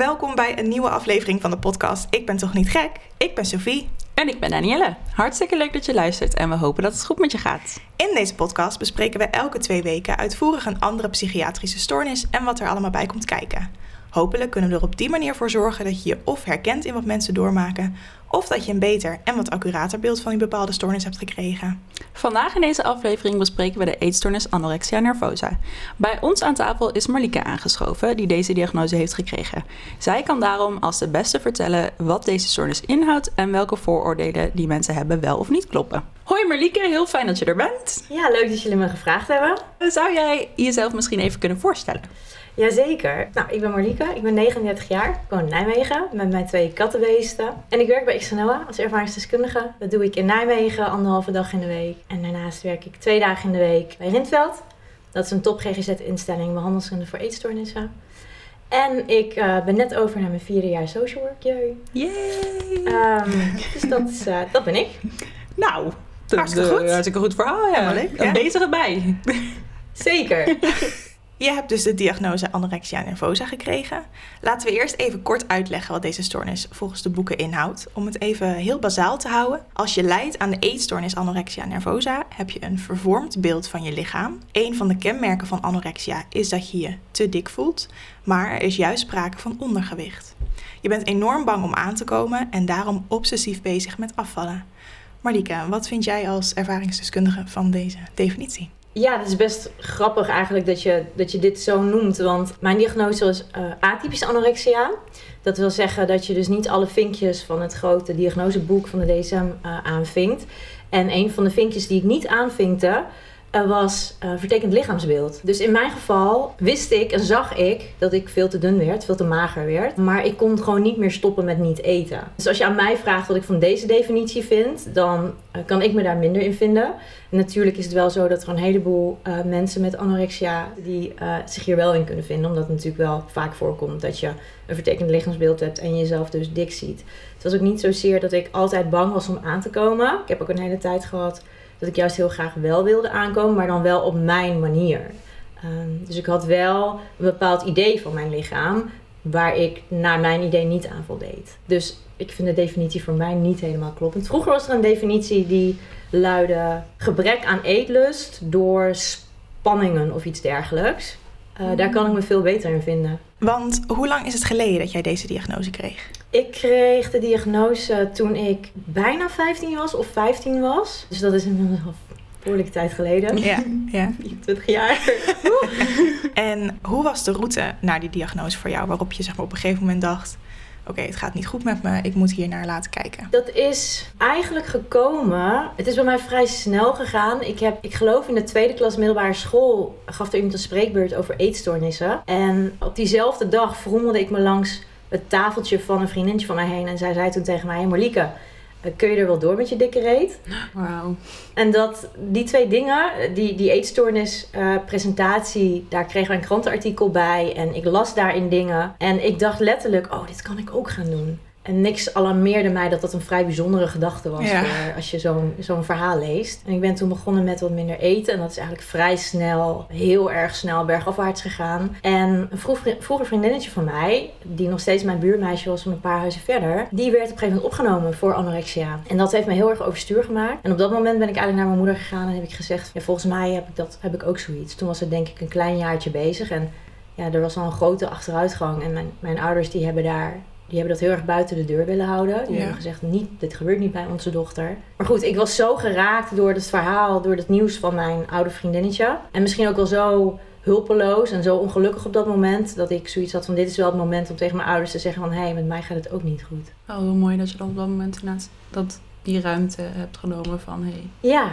welkom bij een nieuwe aflevering van de podcast Ik ben toch niet gek? Ik ben Sophie. En ik ben Danielle. Hartstikke leuk dat je luistert en we hopen dat het goed met je gaat. In deze podcast bespreken we elke twee weken uitvoerig een andere psychiatrische stoornis en wat er allemaal bij komt kijken. Hopelijk kunnen we er op die manier voor zorgen dat je je of herkent in wat mensen doormaken, of dat je een beter en wat accurater beeld van die bepaalde stoornis hebt gekregen. Vandaag in deze aflevering bespreken we de eetstoornis anorexia nervosa. Bij ons aan tafel is Marlieke aangeschoven, die deze diagnose heeft gekregen. Zij kan daarom als de beste vertellen wat deze stoornis inhoudt en welke vooroordelen die mensen hebben wel of niet kloppen. Hoi Marlieke, heel fijn dat je er bent. Ja, leuk dat jullie me gevraagd hebben. Zou jij jezelf misschien even kunnen voorstellen? Jazeker. Nou, ik ben Marlieke, ik ben 39 jaar, ik woon in Nijmegen met mijn twee kattenbeesten. En ik werk bij XNOA als ervaringsdeskundige. Dat doe ik in Nijmegen anderhalve dag in de week. En daarnaast werk ik twee dagen in de week bij Rindveld. Dat is een top GGZ-instelling, behandelskunde voor eetstoornissen. En ik uh, ben net over naar mijn vierde jaar social work. Yay! Yay. Um, dus dat, is, uh, dat ben ik. Nou, hartstikke goed. Hartstikke goed verhaal, ja. Ja. Bezig erbij. Zeker. Je hebt dus de diagnose anorexia nervosa gekregen. Laten we eerst even kort uitleggen wat deze stoornis volgens de boeken inhoudt. Om het even heel bazaal te houden. Als je lijdt aan de eetstoornis anorexia nervosa, heb je een vervormd beeld van je lichaam. Een van de kenmerken van anorexia is dat je je te dik voelt, maar er is juist sprake van ondergewicht. Je bent enorm bang om aan te komen en daarom obsessief bezig met afvallen. Marlieke, wat vind jij als ervaringsdeskundige van deze definitie? Ja, het is best grappig eigenlijk dat je, dat je dit zo noemt. Want mijn diagnose was uh, atypische anorexia. Dat wil zeggen dat je dus niet alle vinkjes van het grote diagnoseboek van de DSM uh, aanvinkt. En een van de vinkjes die ik niet aanvinkte, uh, was vertekend lichaamsbeeld. Dus in mijn geval wist ik en zag ik dat ik veel te dun werd, veel te mager werd. Maar ik kon gewoon niet meer stoppen met niet eten. Dus als je aan mij vraagt wat ik van deze definitie vind, dan kan ik me daar minder in vinden. En natuurlijk is het wel zo dat er een heleboel uh, mensen met anorexia die uh, zich hier wel in kunnen vinden. Omdat het natuurlijk wel vaak voorkomt dat je een vertekend lichaamsbeeld hebt en jezelf dus dik ziet. Het was ook niet zozeer dat ik altijd bang was om aan te komen. Ik heb ook een hele tijd gehad dat ik juist heel graag wel wilde aankomen, maar dan wel op mijn manier. Um, dus ik had wel een bepaald idee van mijn lichaam waar ik naar mijn idee niet aan voldeed. Dus ik vind de definitie voor mij niet helemaal kloppend. Vroeger was er een definitie die luidde gebrek aan eetlust door spanningen of iets dergelijks. Uh, mm. Daar kan ik me veel beter in vinden. Want hoe lang is het geleden dat jij deze diagnose kreeg? Ik kreeg de diagnose toen ik bijna 15 was of 15 was. Dus dat is inmiddels al behoorlijke tijd geleden. Ja, ja. 20 jaar. en hoe was de route naar die diagnose voor jou? Waarop je zeg maar, op een gegeven moment dacht oké, het gaat niet goed met me, ik moet hier naar laten kijken? Dat is eigenlijk gekomen. Het is bij mij vrij snel gegaan. Ik heb, ik geloof in de tweede klas middelbare school, gaf er iemand een spreekbeurt over eetstoornissen. En op diezelfde dag vrommelde ik me langs het tafeltje van een vriendinnetje van mij heen. En zij zei toen tegen mij: hey Marlieke, kun je er wel door met je dikke reet? Wauw. En dat die twee dingen, die, die eetstoornis uh, presentatie, daar kregen we een krantenartikel bij. En ik las daarin dingen. En ik dacht letterlijk, oh, dit kan ik ook gaan doen. En niks alarmeerde mij dat dat een vrij bijzondere gedachte was Ja. voor als je zo'n zo'n verhaal leest. En ik ben toen begonnen met wat minder eten. En dat is eigenlijk vrij snel, heel erg snel bergafwaarts gegaan. En een vroeg, vroeger vriendinnetje van mij, die nog steeds mijn buurmeisje was van een paar huizen verder, die werd op een gegeven moment opgenomen voor anorexia. En dat heeft me heel erg overstuur gemaakt. En op dat moment ben ik eigenlijk naar mijn moeder gegaan en heb ik gezegd, ja, volgens mij heb ik, dat, heb ik ook zoiets. Toen was het denk ik een klein jaartje bezig en ja, er was al een grote achteruitgang. En mijn, mijn ouders die hebben daar die hebben dat heel erg buiten de deur willen houden. Die Ja. hebben gezegd, niet, dit gebeurt niet bij onze dochter. Maar goed, ik was zo geraakt door het verhaal, door het nieuws van mijn oude vriendinnetje. En misschien ook wel zo hulpeloos en zo ongelukkig op dat moment... dat ik zoiets had van, dit is wel het moment om tegen mijn ouders te zeggen van... hé, hey, met mij gaat het ook niet goed. Oh, hoe mooi dat je dan op dat moment inderdaad dat die ruimte hebt genomen van hey. Ja.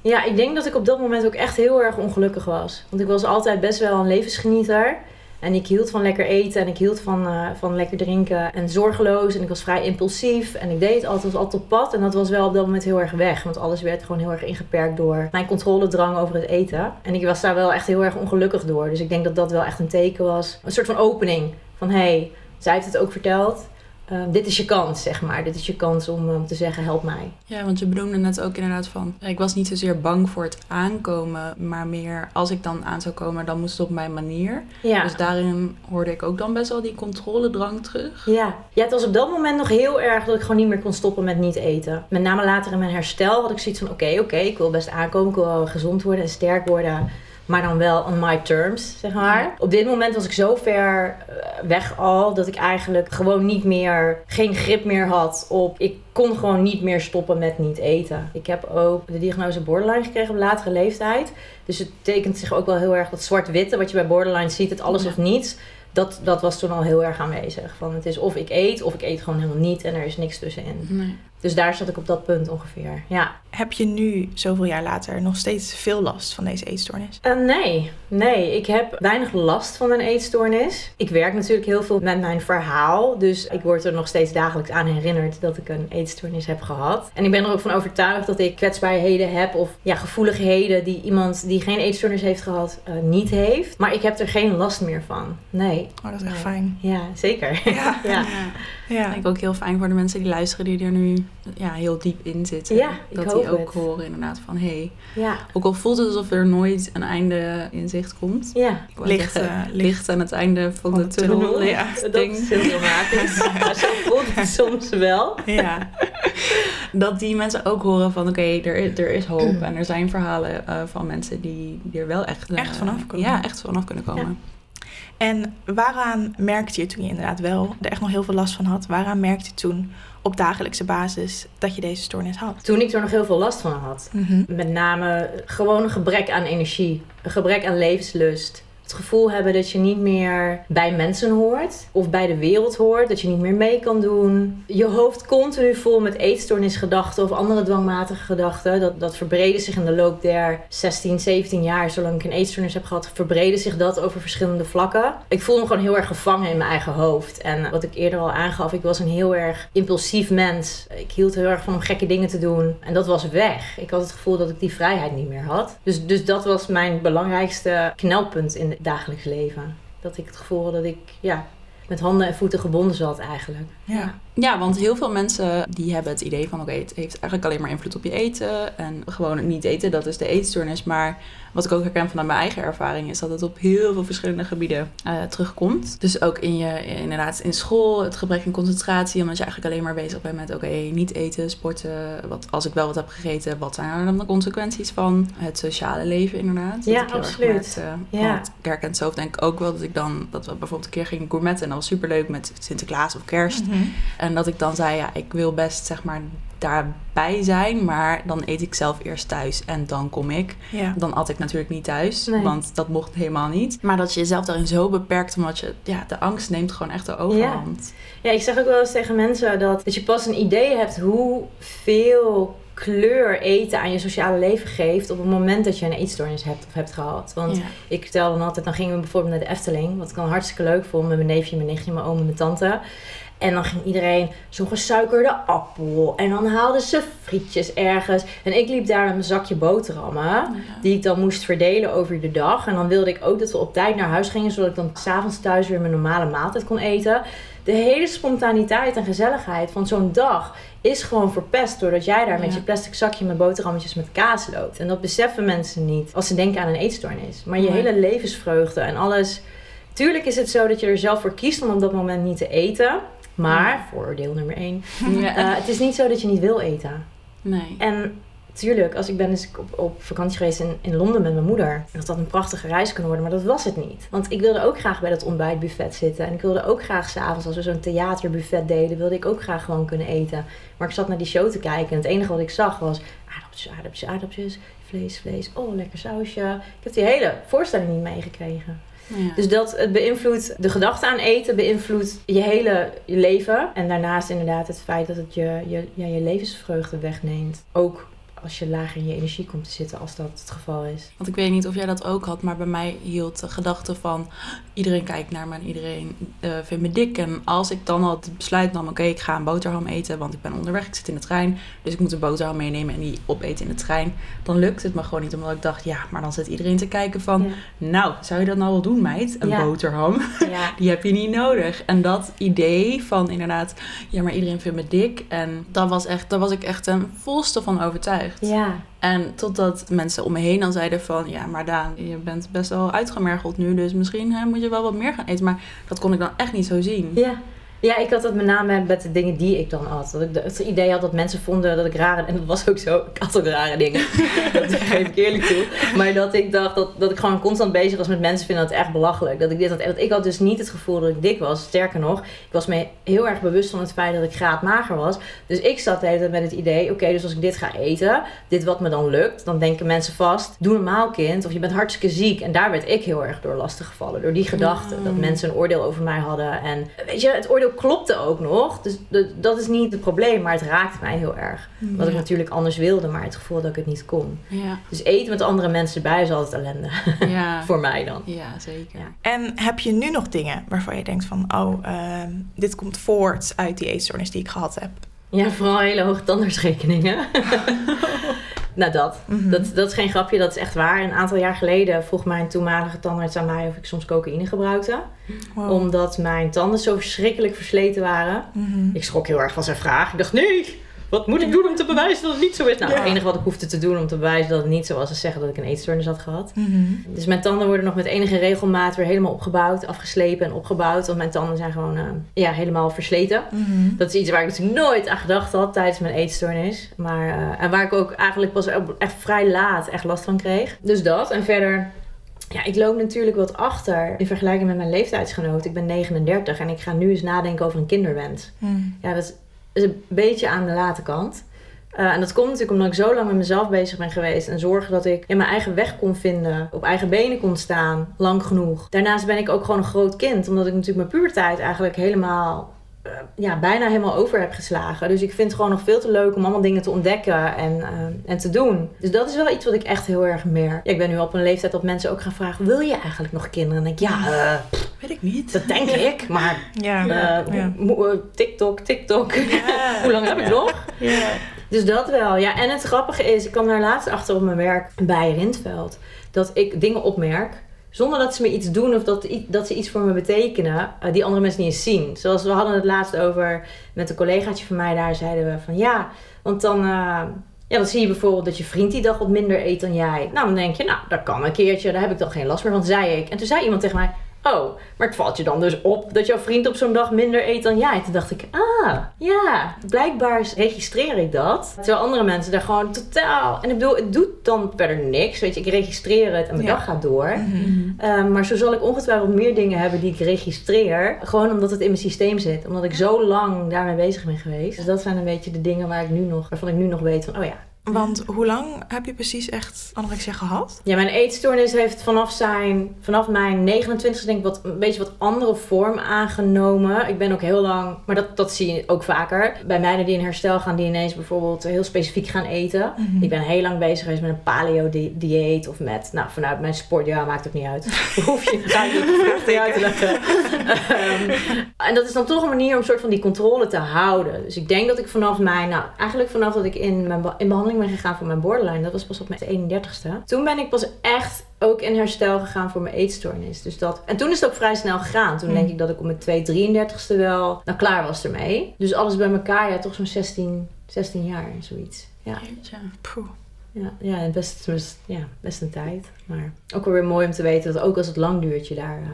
ja, ik denk dat ik op dat moment ook echt heel erg ongelukkig was. Want ik was altijd best wel een levensgenieter... En ik hield van lekker eten en ik hield van, uh, van lekker drinken en zorgeloos. En ik was vrij impulsief en ik deed altijd, altijd op pad. En dat was wel op dat moment heel erg weg. Want alles werd gewoon heel erg ingeperkt door mijn controledrang over het eten. En ik was daar wel echt heel erg ongelukkig door. Dus ik denk dat dat wel echt een teken was. Een soort van opening. Van hé, hey, zij heeft het ook verteld. Eh, dit is je kans, zeg maar. Dit is je kans om, om te zeggen, help mij. Ja, want je benoemde net ook inderdaad van... Ik was niet zozeer bang voor het aankomen, maar meer als ik dan aan zou komen, dan moest het op mijn manier. Ja. Dus daarin hoorde ik ook dan best wel die controledrang terug. Ja. ja, het was op dat moment nog heel erg dat ik gewoon niet meer kon stoppen met niet eten. Met name later in mijn herstel had ik zoiets van: oké, oké, ik wil best aankomen, ik wil gezond worden en sterk worden. Maar dan wel on my terms, zeg maar. Op dit moment was ik zo ver eh, weg al dat ik eigenlijk gewoon niet meer, geen grip meer had op. Ik kon gewoon niet meer stoppen met niet eten. Ik heb ook de diagnose borderline gekregen op latere leeftijd. Dus het tekent zich ook wel heel erg dat zwart-witte, wat je bij borderline ziet, het alles of niets. Dat, dat was toen al heel erg aanwezig. Van het is of ik eet, of ik eet gewoon helemaal niet en er is niks tussenin. Nee. Dus daar zat ik op dat punt ongeveer. Ja. Heb je nu, zoveel jaar later, nog steeds veel last van deze eetstoornis? Eh, nee, nee. Ik heb weinig last van een eetstoornis. Ik werk natuurlijk heel veel met mijn verhaal. Dus ik word er nog steeds dagelijks aan herinnerd dat ik een eetstoornis heb gehad. En ik ben er ook van overtuigd dat ik kwetsbaarheden heb of ja, gevoeligheden die iemand die geen eetstoornis heeft gehad eh, niet heeft. Maar ik heb er geen last meer van. Nee. Oh, dat is echt Nee. fijn. Ja, zeker. Ja. ja. Ja. Ja. Ik denk ook heel fijn voor de mensen die luisteren die er nu ja, heel diep in zitten. Ja, ik dat die ook het. horen inderdaad van hé, hey, ja. ook al voelt het alsof er nooit een einde in zicht komt. ja. Ik Licht, eh, licht. licht aan het einde van, Van de de tunnel. tunnel, ja. Dat Ding. is heel dramatisch. Maar zo voelt het soms wel. Ja. Dat die mensen ook horen van oké, er, is- er is hoop. En er zijn verhalen eh, van mensen die, die er wel echt, eh, Echt vanaf komen. Ja, echt vanaf kunnen komen. En waaraan merkte je toen je inderdaad wel er echt nog heel veel last van had? Waaraan merkte je toen op dagelijkse basis dat je deze stoornis had? Toen ik er nog heel veel last van had. Met name gewoon een gebrek aan energie, een gebrek aan levenslust. Het gevoel hebben dat je niet meer bij mensen hoort of bij de wereld hoort, dat je niet meer mee kan doen. Je hoofd continu vol met eetstoornisgedachten of andere dwangmatige gedachten. Dat, dat verbreden zich in de loop der 16, 17 jaar, zolang ik een eetstoornis heb gehad, verbreden zich dat over verschillende vlakken. Ik voel me gewoon heel erg gevangen in mijn eigen hoofd. En wat ik eerder al aangaf, ik was een heel erg impulsief mens. Ik hield heel erg van om gekke dingen te doen. En dat was weg. Ik had het gevoel dat ik die vrijheid niet meer had. Dus, dus dat was mijn belangrijkste knelpunt in het dagelijks leven. Dat ik het gevoel had dat ik ja, met handen en voeten gebonden zat eigenlijk. Ja. Ja, want heel veel mensen die hebben het idee van oké, het heeft eigenlijk alleen maar invloed op je eten. En gewoon het niet eten, dat is de eetstoornis. Maar wat ik ook herken vanuit mijn eigen ervaring is dat het op heel veel verschillende gebieden eh, terugkomt. Dus ook in je, inderdaad in school, het gebrek aan concentratie. Omdat je eigenlijk alleen maar bezig bent met oké, niet eten, sporten. Wat, als ik wel wat heb gegeten, wat zijn er dan de consequenties van? Het sociale leven inderdaad. Ja, absoluut. merkte, Ja. Want ik herken zelf denk ik ook wel dat ik dan, dat we bijvoorbeeld een keer gingen gourmetten. En dat was superleuk met Sinterklaas of kerst. Mhm. En dat ik dan zei, ja, ik wil best zeg maar daarbij zijn, maar dan eet ik zelf eerst thuis en dan kom ik. Ja. Dan at ik natuurlijk niet thuis, Nee. want dat mocht helemaal niet. Maar dat je jezelf daarin zo beperkt, omdat je, ja, de angst neemt gewoon echt de overhand. Ja, ik zeg ook wel eens tegen mensen dat, dat je pas een idee hebt hoeveel kleur eten aan je sociale leven geeft op het moment dat je een eetstoornis hebt of hebt gehad. Want Ja. ik vertelde dan altijd, dan gingen we bijvoorbeeld naar de Efteling, wat ik dan hartstikke leuk vond met mijn neefje, mijn nichtje, mijn oom en mijn tante. En dan ging iedereen zo'n gesuikerde appel. En dan haalden ze frietjes ergens. En ik liep daar met mijn zakje boterhammen. Die ik dan moest verdelen over de dag. En dan wilde ik ook dat we op tijd naar huis gingen. Zodat ik dan s'avonds thuis weer mijn normale maaltijd kon eten. De hele spontaniteit en gezelligheid van zo'n dag is gewoon verpest. Doordat jij daar met je plastic zakje met boterhammetjes met kaas loopt. En dat beseffen mensen niet als ze denken aan een eetstoornis. Maar je Nee. hele levensvreugde en alles. Tuurlijk is het zo dat je er zelf voor kiest om op dat moment niet te eten. Maar, vooroordeel nummer 1. Ja. het is niet zo dat je niet wil eten. nee. En tuurlijk, als ik ben dus op, op vakantie geweest in, in Londen met mijn moeder. Dat had een prachtige reis kunnen worden, maar dat was het niet. Want ik wilde ook graag bij dat ontbijtbuffet zitten. En ik wilde ook graag s'avonds, als we zo'n theaterbuffet deden, wilde ik ook graag gewoon kunnen eten. Maar ik zat naar die show te kijken en het enige wat ik zag was aardappeltjes, aardappeltjes, aardappeltjes. Vlees, vlees. Oh, lekker sausje. Ik heb die hele voorstelling niet meegekregen. Ja. Dus dat het beïnvloedt de gedachte aan eten, beïnvloedt je hele je leven. En daarnaast inderdaad het feit dat het je, je, ja, je levensvreugde wegneemt. Ook als je lager in je energie komt te zitten als dat het geval is. Want ik weet niet of jij dat ook had, maar bij mij hield de gedachte van iedereen kijkt naar me en iedereen uh, vindt me dik. En als ik dan al het besluit nam, oké, ik ga een boterham eten, want ik ben onderweg, ik zit in de trein, dus ik moet een boterham meenemen en die opeten in de trein. Dan lukt het me gewoon niet, omdat ik dacht, ja, maar dan zit iedereen te kijken van, nou, zou je dat nou wel doen, meid? Een boterham, ja. die heb je niet nodig. En dat idee van inderdaad, ja, maar iedereen vindt me dik. En dat was echt, daar was ik echt ten volste van overtuigd. Ja. En totdat mensen om me heen dan zeiden van... ja, maar Daan, je bent best wel uitgemergeld nu... dus misschien hè, moet je wel wat meer gaan eten. Maar dat kon ik dan echt niet zo zien. Ja. Ja, ik had dat met name met de dingen die ik dan had. Dat ik het idee had dat mensen vonden dat ik rare... En dat was ook zo. Ik had ook rare dingen. dat geef ik eerlijk toe. Maar dat ik dacht dat, dat ik gewoon constant bezig was met mensen vinden dat echt belachelijk. Dat ik dit had. Ik had dus niet het gevoel dat ik dik was. Sterker nog, ik was me heel erg bewust van het feit dat ik graadmager was. Dus ik zat de hele tijd met het idee... Oké, dus als ik dit ga eten, dit wat me dan lukt... Dan denken mensen vast, doe normaal kind. Of je bent hartstikke ziek. En daar werd ik heel erg door lastig gevallen. Door die gedachte. Dat mensen een oordeel over mij hadden. En weet je, het oordeel klopte ook nog. Dus dat is niet het probleem, maar het raakte mij heel erg. Wat ik natuurlijk anders wilde, maar het gevoel dat ik het niet kon. Ja. Dus eten met andere mensen erbij is altijd ellende. Ja. Voor mij dan. Ja, zeker. En heb je nu nog dingen waarvan je denkt van... oh, ehm, dit komt voort uit die eetstoornis die ik gehad heb? Ja, vooral hele hoge tandartsrekeningen. Nou, dat. Mhm. dat. Dat is geen grapje, dat is echt waar. Een aantal jaar geleden vroeg mijn toenmalige tandarts aan mij of ik soms cocaïne gebruikte. Omdat mijn tanden zo verschrikkelijk versleten waren. Mhm. Ik schrok heel erg van zijn vraag. Ik dacht, nee, wat moet ik doen om te bewijzen dat het niet zo is? Nou, het enige wat ik hoefde te doen om te bewijzen dat het niet zo was, is zeggen dat ik een eetstoornis had gehad. Mhm. Dus mijn tanden worden nog met enige regelmaat weer helemaal opgebouwd, afgeslepen en opgebouwd. Want mijn tanden zijn gewoon uh, ja, helemaal versleten. Mhm. Dat is iets waar ik dus nooit aan gedacht had tijdens mijn eetstoornis. Maar, uh, en waar ik ook eigenlijk pas echt vrij laat echt last van kreeg. Dus dat. En verder ja, ik loop natuurlijk wat achter in vergelijking met mijn leeftijdsgenoot. Ik ben 39 en ik ga nu eens nadenken over een kinderwens. Mm. Ja, dat is is een beetje aan de late kant. Uh, en dat komt natuurlijk omdat ik zo lang met mezelf bezig ben geweest. En zorgen dat ik in mijn eigen weg kon vinden. Op eigen benen kon staan. Lang genoeg. Daarnaast ben ik ook gewoon een groot kind. Omdat ik natuurlijk mijn puberteit eigenlijk helemaal uh, ja, bijna helemaal over heb geslagen. Dus ik vind het gewoon nog veel te leuk om allemaal dingen te ontdekken en, uh, en te doen. Dus dat is wel iets wat ik echt heel erg merk. Ja, ik ben nu op een leeftijd dat mensen ook gaan vragen: wil je eigenlijk nog kinderen? En ik, ja, uh, weet ik niet. Dat denk ik, maar ja, ja. TikTok, TikTok. Hoe lang heb ik nog? Ja. Dus dat wel. Ja, en het grappige is, ik kwam daar laatst achter op mijn werk bij Rindveld. Dat ik dingen opmerk zonder dat ze me iets doen of dat, dat ze iets voor me betekenen, uh, die andere mensen niet eens zien. Zoals we hadden het laatst over met een collegaatje van mij, daar zeiden we van ja, want dan, uh, ja, dan zie je bijvoorbeeld dat je vriend die dag wat minder eet dan jij. Nou, dan denk je, nou, dat kan een keertje, daar heb ik dan geen last meer van, zei ik. En toen zei iemand tegen mij, Oh, maar het valt je dan dus op dat jouw vriend op zo'n dag minder eet dan jij. Toen dacht ik, ah, ja, blijkbaar registreer ik dat. Terwijl andere mensen daar gewoon totaal... En ik bedoel, het doet dan verder niks. Weet je, ik registreer het en mijn dag gaat door. Mhm. Ehm, maar zo zal ik ongetwijfeld meer dingen hebben die ik registreer. Gewoon omdat het in mijn systeem zit. Omdat ik zo lang daarmee bezig ben geweest. Dus dat zijn een beetje de dingen waar ik nu nog, waarvan ik nu nog weet van, oh ja, want hoe lang heb je precies echt anorexia gehad? Ja, mijn eetstoornis heeft vanaf, zijn, vanaf mijn 29 denk ik wat, een beetje wat andere vorm aangenomen. Ik ben ook heel lang, maar dat, dat zie je ook vaker. Bij meiden die in herstel gaan, die ineens bijvoorbeeld heel specifiek gaan eten. Mhm. Ik ben heel lang bezig geweest met een paleo-dieet of met, nou vanuit mijn sport, ja maakt ook niet uit. Hoef je niet uit te leggen. um, en dat is dan toch een manier om een soort van die controle te houden. Dus ik denk dat ik vanaf mijn, nou eigenlijk vanaf dat ik in mijn in behandeling ben gegaan voor mijn borderline. Dat was pas op mijn 31ste. Toen ben ik pas echt ook in herstel gegaan voor mijn eetstoornis. Dus dat, en toen is het ook vrij snel gegaan. Toen denk mm. ik dat ik op mijn 2 33ste wel nou, klaar was ermee. Dus alles bij elkaar, ja, toch zo'n 16, 16 jaar, zoiets. Ja. Ja, ja best, best, ja, best een tijd. Maar ook wel weer mooi om te weten dat ook als het lang duurt, je daar, uh,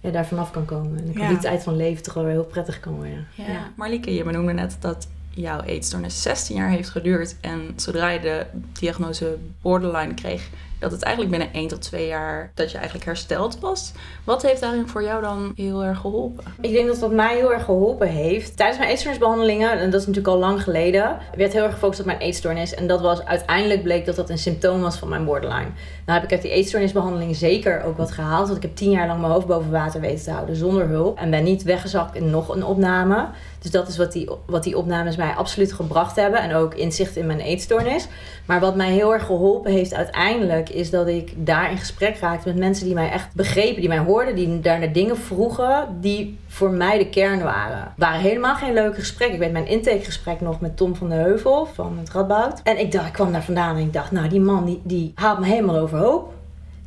ja, daar vanaf kan komen. En de kwaliteit van leven toch wel weer heel prettig kan worden. Ja. ja. Marlieke, je benoemde net dat jouw eetstoornis 16 jaar heeft geduurd. En zodra je de diagnose borderline kreeg, dat het eigenlijk binnen 1 tot 2 jaar dat je eigenlijk hersteld was. Wat heeft daarin voor jou dan heel erg geholpen? Ik denk dat wat mij heel erg geholpen heeft. Tijdens mijn eetstoornisbehandelingen, en dat is natuurlijk al lang geleden, werd heel erg gefocust op mijn eetstoornis. En dat was uiteindelijk bleek dat dat een symptoom was van mijn borderline. Nou heb ik uit die eetstoornisbehandeling zeker ook wat gehaald. Want ik heb 10 jaar lang mijn hoofd boven water weten te houden zonder hulp. En ben niet weggezakt in nog een opname. Dus dat is wat die, wat die opnames mij absoluut gebracht hebben. En ook inzicht in mijn eetstoornis. Maar wat mij heel erg geholpen heeft uiteindelijk... is dat ik daar in gesprek raakte met mensen die mij echt begrepen. Die mij hoorden, die daar naar dingen vroegen... die voor mij de kern waren. Het waren helemaal geen leuke gesprekken. Ik weet mijn intakegesprek nog met Tom van de Heuvel van het Radboud. En ik, dacht, ik kwam daar vandaan en ik dacht... nou, die man die, die haalt me helemaal overhoop.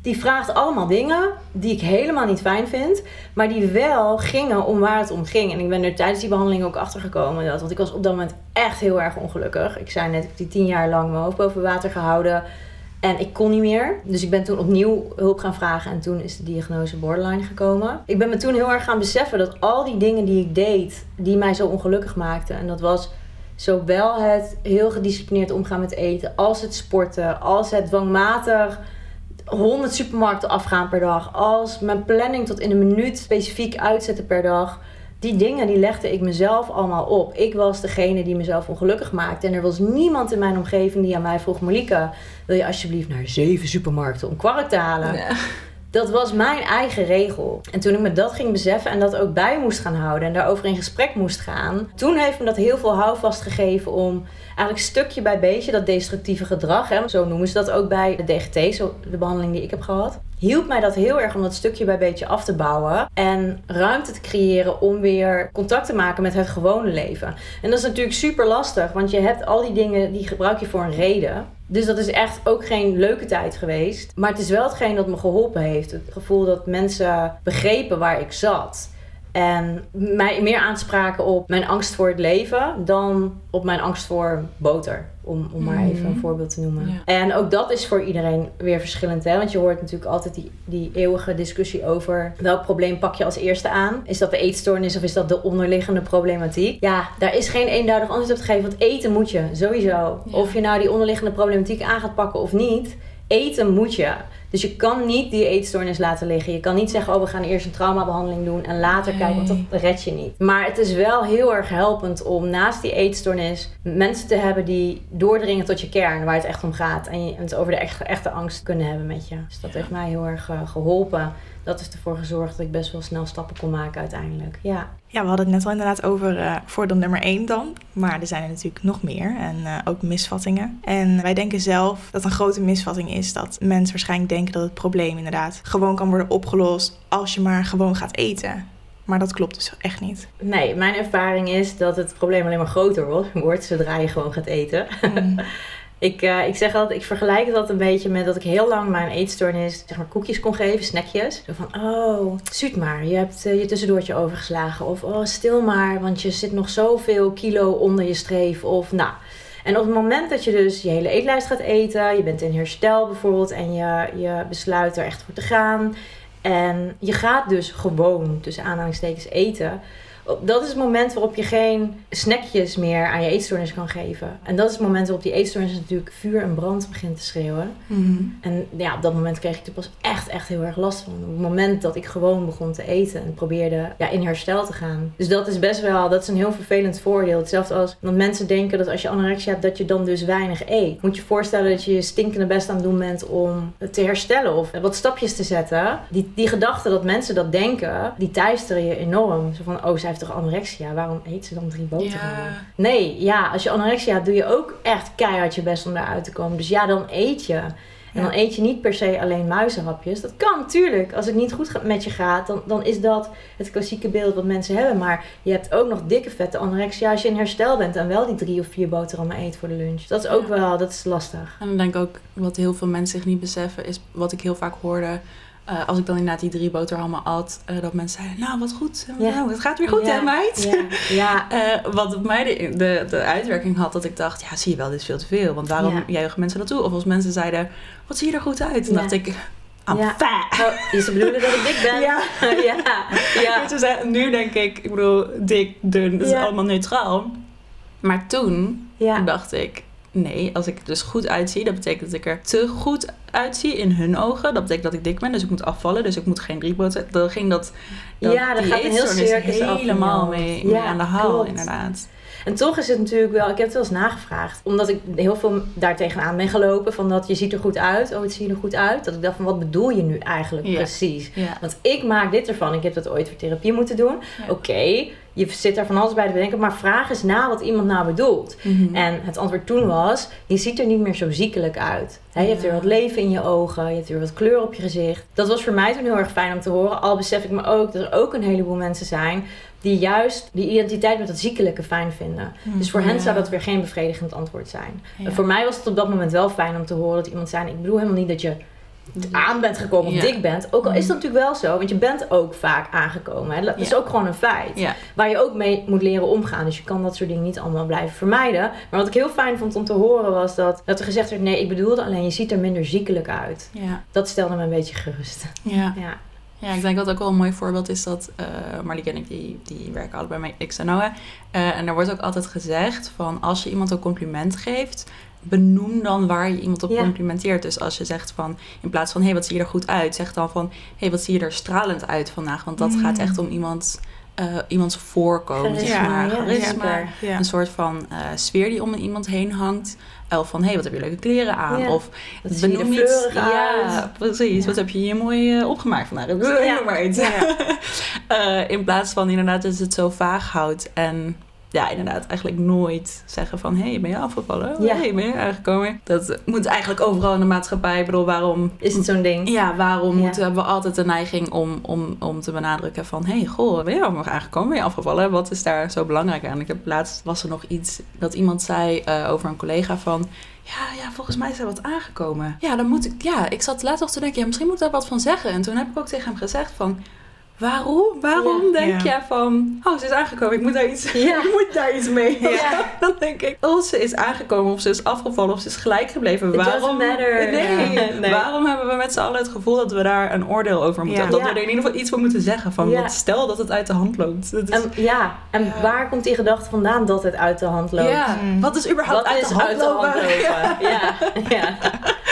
Die vraagt allemaal dingen die ik helemaal niet fijn vind, maar die wel gingen om waar het om ging. En ik ben er tijdens die behandeling ook achter gekomen dat, want ik was op dat moment echt heel erg ongelukkig. Ik zei net, ik heb die tien jaar lang mijn hoofd boven water gehouden en ik kon niet meer. Dus ik ben toen opnieuw hulp gaan vragen en toen is de diagnose borderline gekomen. Ik ben me toen heel erg gaan beseffen dat al die dingen die ik deed, die mij zo ongelukkig maakten, en dat was zowel het heel gedisciplineerd omgaan met eten, als het sporten, als het dwangmatig 100 supermarkten afgaan per dag, als mijn planning tot in een minuut specifiek uitzetten per dag. Die dingen die legde ik mezelf allemaal op. Ik was degene die mezelf ongelukkig maakte. En er was niemand in mijn omgeving die aan mij vroeg: Malika, wil je alsjeblieft naar zeven supermarkten om kwark te halen? Dat was mijn eigen regel. En toen ik me dat ging beseffen en dat ook bij moest gaan houden en daarover in gesprek moest gaan, toen heeft me dat heel veel houvast gegeven om eigenlijk stukje bij beetje dat destructieve gedrag, hè, zo noemen ze dat ook bij de DGT, zo de behandeling die ik heb gehad, hielp mij dat heel erg om dat stukje bij beetje af te bouwen en ruimte te creëren om weer contact te maken met het gewone leven. En dat is natuurlijk super lastig, want je hebt al die dingen die gebruik je voor een reden. Dus dat is echt ook geen leuke tijd geweest. Maar het is wel hetgeen dat me geholpen heeft. Het gevoel dat mensen begrepen waar ik zat. En mij meer aanspraken op mijn angst voor het leven dan op mijn angst voor boter. Om, om maar even een mhm. voorbeeld te noemen. En ook dat is voor iedereen weer verschillend. Hè? Want je hoort natuurlijk altijd die, die eeuwige discussie over welk probleem pak je als eerste aan. Is dat de eetstoornis of is dat de onderliggende problematiek? Ja, daar is geen eenduidig antwoord op te geven. Want eten moet je, sowieso. Of je nou die onderliggende problematiek aan gaat pakken of niet. Eten moet je. Dus je kan niet die eetstoornis laten liggen. Je kan niet zeggen, oh we gaan eerst een traumabehandeling doen en later kijken, want dat red je niet. Maar het is wel heel erg helpend om naast die eetstoornis mensen te hebben die doordringen tot je kern, waar het echt om gaat. En je het over de echte, echte angst kunnen hebben met je. Dus dat heeft mij heel erg uh, geholpen dat heeft ervoor gezorgd dat ik best wel snel stappen kon maken uiteindelijk. Ja, ja we hadden het net al inderdaad over uh, voordeel nummer 1 dan. Maar er zijn er natuurlijk nog meer en uh, ook misvattingen. En wij denken zelf dat een grote misvatting is dat mensen waarschijnlijk denken dat het probleem inderdaad gewoon kan worden opgelost als je maar gewoon gaat eten. Maar dat klopt dus echt niet. Nee, mijn ervaring is dat het probleem alleen maar groter wordt zodra je gewoon gaat eten. Mm. Ik, uh, ik zeg altijd, ik vergelijk het een beetje met dat ik heel lang mijn eetstoornis, zeg maar, koekjes kon geven, snackjes. Zo van, oh, zuut maar, je hebt uh, je tussendoortje overgeslagen. Of, oh, stil maar, want je zit nog zoveel kilo onder je streef. Of, nou. En op het moment dat je dus je hele eetlijst gaat eten, je bent in herstel bijvoorbeeld en je, je besluit er echt voor te gaan. En je gaat dus gewoon, tussen aanhalingstekens, eten dat is het moment waarop je geen snackjes meer aan je eetstoornis kan geven. En dat is het moment waarop die eetstoornis natuurlijk vuur en brand begint te schreeuwen. Mhm. En ja, op dat moment kreeg ik er pas echt, echt heel erg last van. Op het moment dat ik gewoon begon te eten en probeerde ja, in herstel te gaan. Dus dat is best wel, dat is een heel vervelend voordeel. Hetzelfde als dat mensen denken dat als je anorexia hebt, dat je dan dus weinig eet. Moet je voorstellen dat je je stinkende best aan het doen bent om te herstellen of wat stapjes te zetten. Die, die gedachte dat mensen dat denken, die teisteren je enorm. Zo van, oh, zij heeft toch anorexia? Waarom eet ze dan drie boterhammen? Nee, ja, als je anorexia hebt, doe je ook echt keihard je best om eruit te komen. Dus ja, dan eet je. En dan eet je niet per se alleen muizenhapjes. Dat kan natuurlijk. Als het niet goed met je gaat, dan, dan is dat het klassieke beeld wat mensen hebben. Maar je hebt ook nog dikke vette anorexia als je in herstel bent en wel die drie of vier boterhammen eet voor de lunch. Dat is ook wel, dat is lastig. En dan denk ik ook, wat heel veel mensen zich niet beseffen, is wat ik heel vaak hoorde uh, als ik dan inderdaad die drie boterhammen at, uh, dat mensen zeiden, nou wat goed, ja. nou, het gaat weer goed ja. hè meid? Ja. uh, wat op mij de, de, de, uitwerking had, dat ik dacht, ja zie je wel, dit is veel te veel. Want waarom juichen mensen dat toe? Of als mensen zeiden, wat zie je er goed uit? Dan dacht ik, I'm ja. fat. Oh, ze bedoelen dat ik dik ben? Ja. ja. ja. Dus nu denk ik, ik bedoel, dik, dun, dat is allemaal neutraal. Maar toen dacht ik, nee, als ik er dus goed uitzie, dat betekent dat ik er te goed uitzie in hun ogen. Dat betekent dat ik dik ben, dus ik moet afvallen. Dus ik moet geen drieboten. Dan ging dat, dat ja, dat gaat een heel circus helemaal mee, mee, aan de haal, inderdaad. En toch is het natuurlijk wel, ik heb het wel eens nagevraagd, omdat ik heel veel daar tegenaan ben gelopen. Van dat je ziet er goed uit, oh het ziet er goed uit. Dat ik dacht van wat bedoel je nu eigenlijk precies? Want ik maak dit ervan, ik heb dat ooit voor therapie moeten doen. Oké, je zit daar van alles bij te bedenken, maar vraag eens na wat iemand nou bedoelt. Mhm. En het antwoord toen was, je ziet er niet meer zo ziekelijk uit. Je hebt weer wat leven in je ogen, je hebt weer wat kleur op je gezicht. Dat was voor mij toen heel erg fijn om te horen. Al besef ik me ook dat er ook een heleboel mensen zijn die juist die identiteit met dat ziekelijke fijn vinden. Dus voor hen Ja. zou dat weer geen bevredigend antwoord zijn. Ja. En voor mij was het op dat moment wel fijn om te horen dat iemand zei, ik bedoel helemaal niet dat je aan bent gekomen of Ja. dik bent. Ook al is dat natuurlijk wel zo, want je bent ook vaak aangekomen. Hè? Dat is ook gewoon een feit. Waar je ook mee moet leren omgaan. Dus je kan dat soort dingen niet allemaal blijven vermijden. Maar wat ik heel fijn vond om te horen was dat, dat er gezegd werd... nee, ik bedoelde alleen, je ziet er minder ziekelijk uit. Dat stelde me een beetje gerust. Ja. Ja, ik denk dat ook wel een mooi voorbeeld is dat uh, Marlieke en ik, die, die werken allebei met X en Noah. Uh, en er wordt ook altijd gezegd van als je iemand een compliment geeft, benoem dan waar je iemand op Ja. complimenteert. Dus als je zegt van, in plaats van hé, hey, wat zie je er goed uit, zeg dan van hé, hey, wat zie je er stralend uit vandaag. Want dat Mm. gaat echt om iemand, uh, iemands voorkomen, zeg maar. Charisma. Ja. een soort van uh, sfeer die om iemand heen hangt. Of van, hé, hey, wat heb je leuke kleren aan? Ja. Of Dat je benoem fleurig iets. Ja, precies. Ja. Wat heb je hier mooi uh, opgemaakt vandaag? Ja. Noem maar iets. Uh, in plaats van inderdaad dat het zo vaag houdt. En ja, inderdaad eigenlijk nooit zeggen van... hé, hey, ben je afgevallen? Ja. Hey, ben je aangekomen? Dat moet eigenlijk overal in de maatschappij. Ik bedoel, waarom... Is het zo'n ding? Ja, waarom Ja. moeten we altijd de neiging om, om, om te benadrukken van... hé, hey, goh, ben je al nog aangekomen? Ben je afgevallen? Wat is daar zo belangrijk aan? Ik heb laatst was er nog iets dat iemand zei uh, over een collega van... Ja, ja, volgens mij is er wat aangekomen. Ja, dan moet ik... Ja, ik zat later nog te denken, ja, misschien moet ik daar wat van zeggen. En toen heb ik ook tegen hem gezegd van... Waarom? Waarom Ja. denk Ja. je van... Oh, ze is aangekomen, ik moet daar iets, Ja. ik moet daar iets mee. Ja. Dan denk ik, oh, ze is aangekomen of ze is afgevallen of ze is gelijk gebleven. It waarom. Nee. Ja. Nee. waarom hebben we met z'n allen het gevoel dat we daar een oordeel over moeten? Dat Ja. we er in ieder geval iets voor moeten zeggen. Van, Ja. want stel dat het uit de hand loopt. Dat is, En, ja, en Ja. waar komt die gedachte vandaan dat het uit de hand loopt? ja, Mm. wat is überhaupt Wat uit, is de hand uit de hand lopen? lopen? Ja, ja.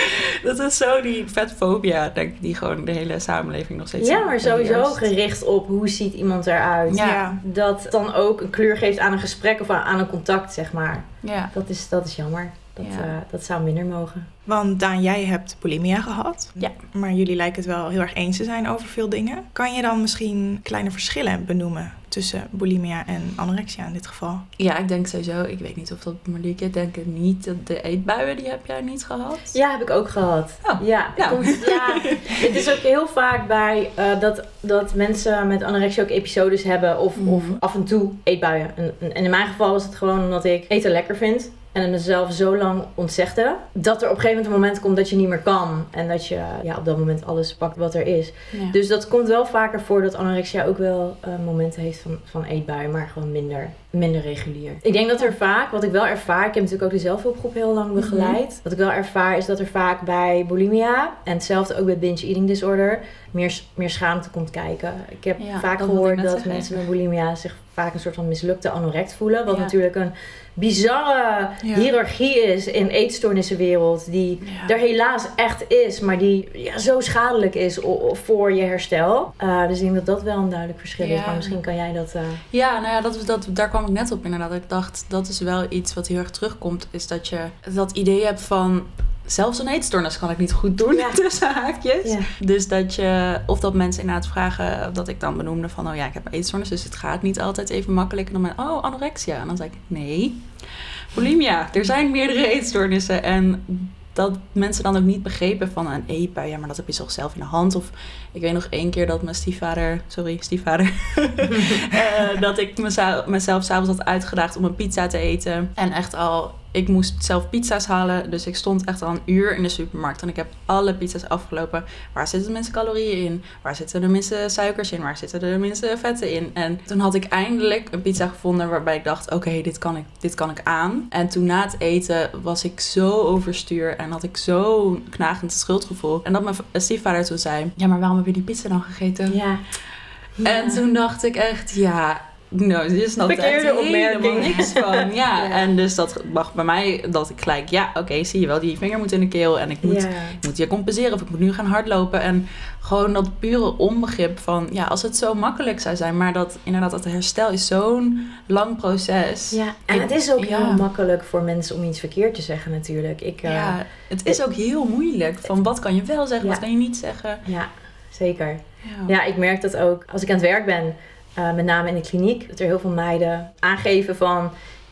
Dat is zo die vetfobia, denk ik, die gewoon de hele samenleving nog steeds ja, maar sowieso gericht op hoe ziet iemand eruit. Ja. Ja. Dat dan ook een kleur geeft aan een gesprek of aan- een contact, zeg maar. Ja. Dat is, dat is jammer. Dat, Ja. eh, dat zou minder mogen. Want Daan, jij hebt bulimia gehad. Ja. Maar jullie lijken het wel heel erg eens te zijn over veel dingen. Kan je dan misschien kleine verschillen benoemen tussen bulimia en anorexia in dit geval? ja, ik denk sowieso, ik weet niet of dat Marlieke, ik denk het niet, dat de eetbuien die heb jij niet gehad. Ja, heb ik ook gehad. Oh, ja, nou. komt- ja, het is ook heel vaak bij eh, dat, dat mensen met anorexia ook episodes hebben of, Mhm. of af en toe eetbuien. En, en in mijn geval was het gewoon omdat ik eten lekker vind. En het mezelf zo lang ontzegde. Dat er op een gegeven moment een moment komt dat je niet meer kan. En dat je ja, op dat moment alles pakt wat er is. Ja. Dus dat komt wel vaker voor dat anorexia ook wel eh, momenten heeft van, van eetbuien, maar gewoon minder, minder regulier. Ik denk dat er vaak, wat ik wel ervaar, ik heb natuurlijk ook de zelfhulpgroep heel lang begeleid. Wat ik wel ervaar is dat er vaak bij bulimia en hetzelfde ook bij binge eating disorder meer, meer schaamte komt kijken. Ik heb Ja, vaak dat gehoord dat zeggen. mensen met bulimia zich vaak een soort van mislukte anorect voelen. Wat Ja. natuurlijk een bizarre Ja. hiërarchie is in eetstoornissenwereld die Ja. er helaas echt is, maar die ja, zo schadelijk is voor je herstel. Uh, dus ik denk dat dat wel een duidelijk verschil is. Maar misschien kan jij dat. Uh... Ja, nou ja, dat, dat, daar kwam ik net op inderdaad. Ik dacht, dat is wel iets wat heel erg terugkomt. Is dat je dat idee hebt van... Zelfs een eetstoornis kan ik niet goed doen, Ja. tussen haakjes. Ja. Dus dat je... Of dat mensen inderdaad vragen... Dat ik dan benoemde van... Oh ja, ik heb een eetstoornis, dus het gaat niet altijd even makkelijk. En dan ben oh, anorexia. En dan zei ik, nee. Bulimia. Er zijn meerdere eetstoornissen. En dat mensen dan ook niet begrepen van een eetbui. Ja, maar dat heb je toch zelf in de hand. Of ik weet nog één keer dat mijn stiefvader... Sorry, stiefvader. eh, dat ik mezelf, mezelf s'avonds had uitgedaagd om een pizza te eten. En echt al... Ik moest zelf pizza's halen. Dus ik stond echt al een uur in de supermarkt. En ik heb alle pizza's afgelopen. Waar zitten de minste calorieën in? Waar zitten de minste suikers in? Waar zitten de minste vetten in? En toen had ik eindelijk een pizza gevonden waarbij ik dacht... Oké, dit kan ik, dit kan ik aan. En toen na het eten was ik zo overstuur. En had ik zo'n knagend schuldgevoel. En dat mijn v- stiefvader toen zei... Ja, maar waarom heb je die pizza dan gegeten? Ja. En toen dacht ik echt, ja, nou, dit is nog Verkeerde echt opmerking. helemaal niks van. Ja, Ja. en dus dat mag bij mij dat ik gelijk, ja, oké, zie je wel, die vinger moet in de keel en ik moet, Ja. ik moet je compenseren of ik moet nu gaan hardlopen. En gewoon dat pure onbegrip van, ja, als het zo makkelijk zou zijn, maar dat inderdaad, dat herstel is zo'n lang proces. Ja, en Ik- het is ook ja. heel makkelijk voor mensen om iets verkeerd te zeggen natuurlijk. Ik, eh, Ja, het is ook heel moeilijk. Van wat kan je wel zeggen, wat kan je niet zeggen. ja, zeker. Ja, ik merk dat ook als ik aan het werk ben. Eh, met name in de kliniek, dat er heel veel meiden aangeven van...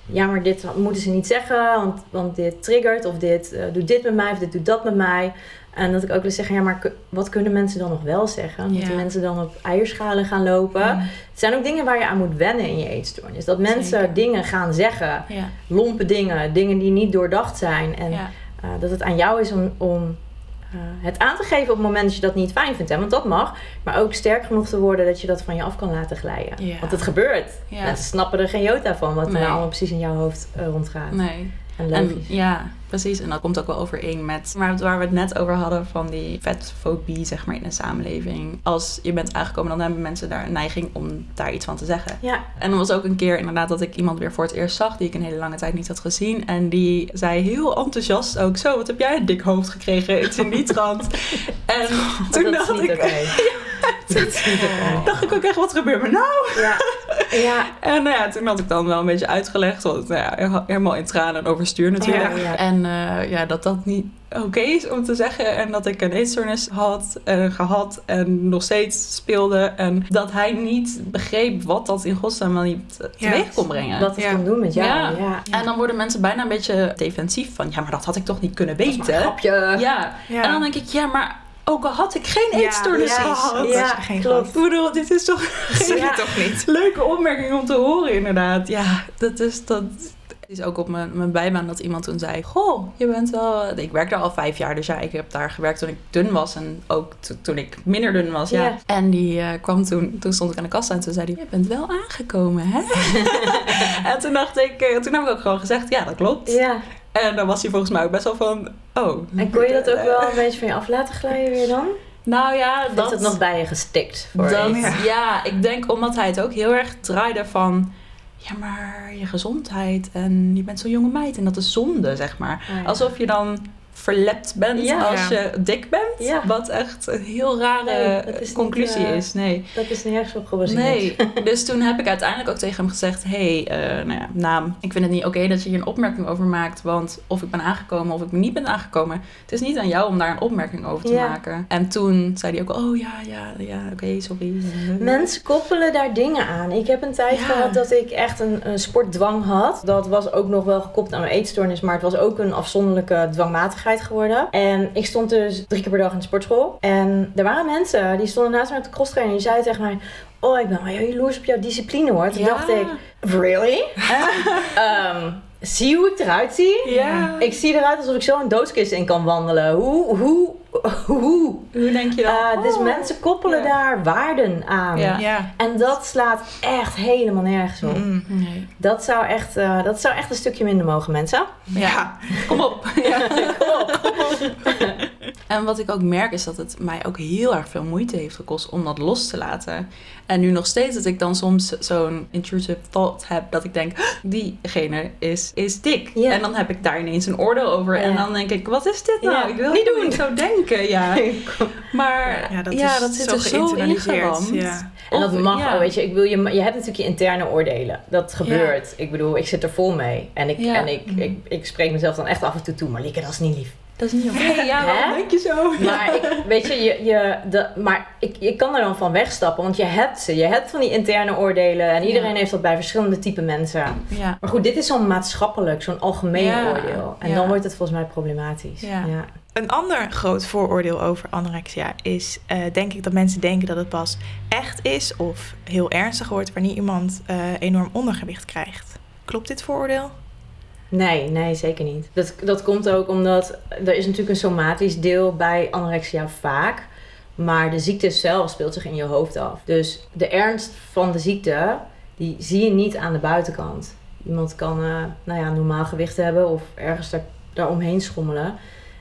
Ja, maar dit moeten ze niet zeggen, want, want dit triggert of dit eh, doet dit met mij of dit doet dat met mij. En dat ik ook wil zeggen, ja, maar wat kunnen mensen dan nog wel zeggen? Moeten Ja. mensen dan op eierschalen gaan lopen? Het zijn ook dingen waar je aan moet wennen in je eetstoornis. Dat mensen Zeker. dingen gaan zeggen, Ja, lompe dingen, dingen die niet doordacht zijn. En eh, dat het aan jou is om, om eh, het aan te geven op het moment dat je dat niet fijn vindt. Hè? Want dat mag. Maar ook sterk genoeg te worden dat je dat van je af kan laten glijden. Ja. Want het gebeurt. Ja. Mensen snappen er geen jota van wat er Nee. nou allemaal precies in jouw hoofd eh, rondgaat. Nee. En En, logisch. ja, precies. En dat komt ook wel overeen met waar, waar we het net over hadden van die vetfobie, zeg maar, in de samenleving. Als je bent aangekomen, dan hebben mensen daar een neiging om daar iets van te zeggen. Ja, En er was ook een keer inderdaad dat ik iemand weer voor het eerst zag, die ik een hele lange tijd niet had gezien. En die zei heel enthousiast ook, zo, wat heb jij een dik hoofd gekregen? Iets in die trant. En toen dat dacht is niet ik, oké. Dat is niet oké. dacht ik ook echt, wat gebeurt me nou? Ja. ja, En nou ja, toen had ik dan wel een beetje uitgelegd, want nou ja, helemaal in tranen en overstuur natuurlijk. Ja, ja. En eh, ja, dat dat niet oké is om te zeggen. En dat ik een eetstoornis had en gehad en nog steeds speelde. En dat hij niet begreep wat dat in godsnaam wel niet teweeg kon brengen. wat het Ja. kan doen met jou. Ja. Ja. En dan worden mensen bijna een beetje defensief van... ja, maar dat had ik toch niet kunnen Dat is maar een weten? grapje. Ja. Ja. En dan denk ik, ja, maar ook al had ik geen eetstoornis gehad... Ja, geen klopt. Ik bedoel, dit is toch je Ja. toch niet? leuke opmerking om te horen, inderdaad. Ja, dat is dat. Het is ook op mijn, mijn bijbaan dat iemand toen zei: Goh, je bent wel. Ik werk daar al vijf jaar, dus ja, ik heb daar gewerkt toen ik dun was en ook to- toen ik minder dun was. Ja. Ja. En die eh, kwam toen, toen stond ik aan de kassa en toen zei hij: Je bent wel aangekomen, hè? en toen dacht ik, eh, toen heb ik ook gewoon gezegd: Ja, dat klopt. Ja. En dan was hij volgens mij ook best wel van: Oh. En kon je dat ook wel een beetje van je af laten glijden weer dan? Nou ja, dat is het nog bij je gestikt? Voor Dat, je? ja. Ja. ik denk omdat hij het ook heel erg draaide van... Ja, maar je gezondheid en je bent zo'n jonge meid en dat is zonde, zeg maar. Ja. Alsof je dan verlept bent Ja. als Ja. je dik bent. Ja. Wat echt een heel rare Nee, niet, conclusie eh, is. Nee. Dat is nergens op gebaseerd. Nee, dus toen heb ik uiteindelijk ook tegen hem gezegd: hey, eh, nou ja, naam, ik vind het niet oké dat je hier een opmerking over maakt. Want of ik ben aangekomen of ik niet ben aangekomen, het is niet aan jou om daar een opmerking over te Ja. maken. En toen zei hij ook: oh ja, ja, ja, oké, sorry. Mensen koppelen daar dingen aan. Ik heb een tijd Ja. gehad dat ik echt een, een sportdwang had. Dat was ook nog wel gekoppeld aan mijn eetstoornis, maar het was ook een afzonderlijke dwangmatigheid geworden. En ik stond dus drie keer per dag in de sportschool. En er waren mensen die stonden naast mij op de crosstrainer en die zeiden tegen mij... Oh, ik ben wel jaloers op jouw discipline hoor. Toen Ja. dacht ik, really? Ehm, zie hoe ik eruit zie? Ja. Ik zie eruit alsof ik zo een doodskist in kan wandelen. Hoe, hoe, hoe? Hoe denk je dan? Eh, dus Oh. mensen koppelen Ja. daar waarden aan. Ja. Ja. En dat slaat echt helemaal nergens op. Mm. Nee. Dat, zou echt, eh, dat zou echt een stukje minder mogen, mensen. Ja. Kom op. Ja. En wat ik ook merk is dat het mij ook heel erg veel moeite heeft gekost om dat los te laten. En nu nog steeds dat ik dan soms zo'n intrusive thought heb dat ik denk, diegene is, is dik. En dan heb ik daar ineens een oordeel over. En dan denk ik, wat is dit nou? Ik wil niet niet doen. zo denken, ja. Maar Ja, dat, ja, is dat zit zo er zo geïnternaliseerd. ingeramd. Ja. En dat mag ja. ook, weet je. Ik wil, je, je hebt natuurlijk je interne oordelen. Dat gebeurt. Ik bedoel, ik zit er vol mee. En ik, Ja. en ik, ik, ik spreek mezelf dan echt af en toe toe. Maar Lieke, dat is niet lief. Dat is niet oké. Ja, Hè? waarom denk je zo? Maar ik, weet je, je, je de, maar ik, ik kan er dan van wegstappen. Want je hebt ze. Je hebt van die interne oordelen. En iedereen Ja. heeft dat bij verschillende type mensen. Ja. Maar goed, dit is zo'n maatschappelijk, zo'n algemeen Ja. oordeel. En Ja. dan wordt het volgens mij problematisch. Ja. ja. Een ander groot vooroordeel over anorexia is, eh, denk ik, dat mensen denken dat het pas echt is of heel ernstig wordt wanneer iemand eh, enorm ondergewicht krijgt. Klopt dit vooroordeel? Nee, nee, zeker niet. Dat, dat komt ook omdat er is natuurlijk een somatisch deel bij anorexia vaak. Maar de ziekte zelf speelt zich in je hoofd af. Dus de ernst van de ziekte, die zie je niet aan de buitenkant. Iemand kan eh, nou ja, normaal gewicht hebben of ergens daar, daaromheen schommelen.